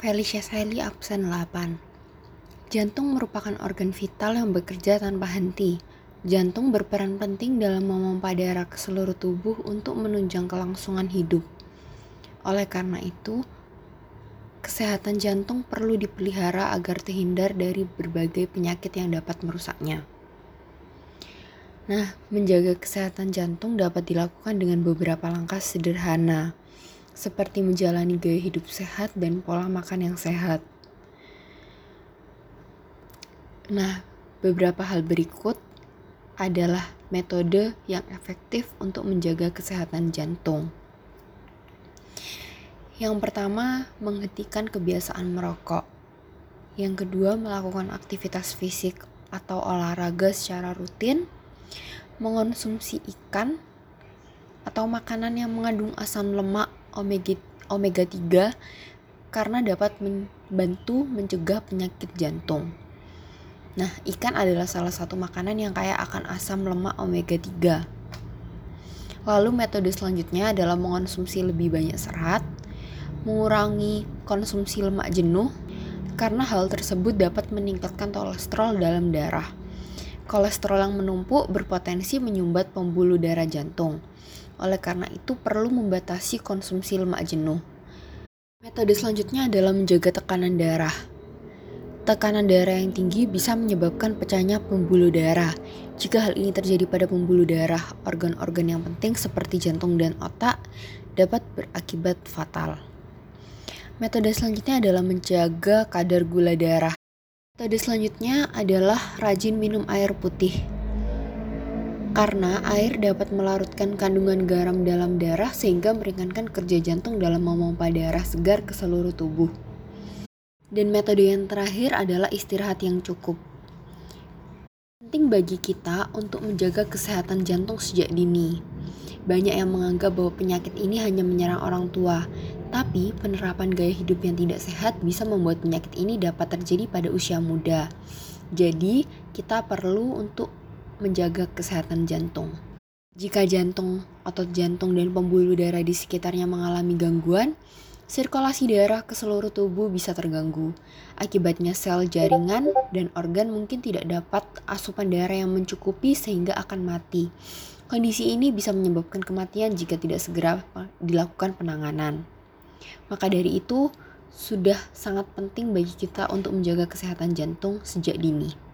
Felicia Sally absen 8. Jantung merupakan organ vital yang bekerja tanpa henti. Jantung berperan penting dalam memompa darah ke seluruh tubuh untuk menunjang kelangsungan hidup. Oleh karena itu, kesehatan jantung perlu dipelihara agar terhindar dari berbagai penyakit yang dapat merusaknya. Nah, menjaga kesehatan jantung dapat dilakukan dengan beberapa langkah sederhana seperti menjalani gaya hidup sehat dan pola makan yang sehat. Nah, beberapa hal berikut adalah metode yang efektif untuk menjaga kesehatan jantung. Yang pertama, menghentikan kebiasaan merokok. Yang kedua, melakukan aktivitas fisik atau olahraga secara rutin, mengonsumsi ikan atau makanan yang mengandung asam lemak omega omega 3 karena dapat membantu mencegah penyakit jantung. Nah, ikan adalah salah satu makanan yang kaya akan asam lemak omega 3. Lalu metode selanjutnya adalah mengonsumsi lebih banyak serat, mengurangi konsumsi lemak jenuh karena hal tersebut dapat meningkatkan kolesterol dalam darah. Kolesterol yang menumpuk berpotensi menyumbat pembuluh darah jantung. Oleh karena itu perlu membatasi konsumsi lemak jenuh. Metode selanjutnya adalah menjaga tekanan darah. Tekanan darah yang tinggi bisa menyebabkan pecahnya pembuluh darah. Jika hal ini terjadi pada pembuluh darah, organ-organ yang penting seperti jantung dan otak dapat berakibat fatal. Metode selanjutnya adalah menjaga kadar gula darah. Metode selanjutnya adalah rajin minum air putih karena air dapat melarutkan kandungan garam dalam darah sehingga meringankan kerja jantung dalam memompa darah segar ke seluruh tubuh. Dan metode yang terakhir adalah istirahat yang cukup. Penting bagi kita untuk menjaga kesehatan jantung sejak dini. Banyak yang menganggap bahwa penyakit ini hanya menyerang orang tua, tapi penerapan gaya hidup yang tidak sehat bisa membuat penyakit ini dapat terjadi pada usia muda. Jadi, kita perlu untuk menjaga kesehatan jantung. Jika jantung, otot jantung, dan pembuluh darah di sekitarnya mengalami gangguan, sirkulasi darah ke seluruh tubuh bisa terganggu. Akibatnya sel jaringan dan organ mungkin tidak dapat asupan darah yang mencukupi sehingga akan mati. Kondisi ini bisa menyebabkan kematian jika tidak segera dilakukan penanganan. Maka dari itu, sudah sangat penting bagi kita untuk menjaga kesehatan jantung sejak dini.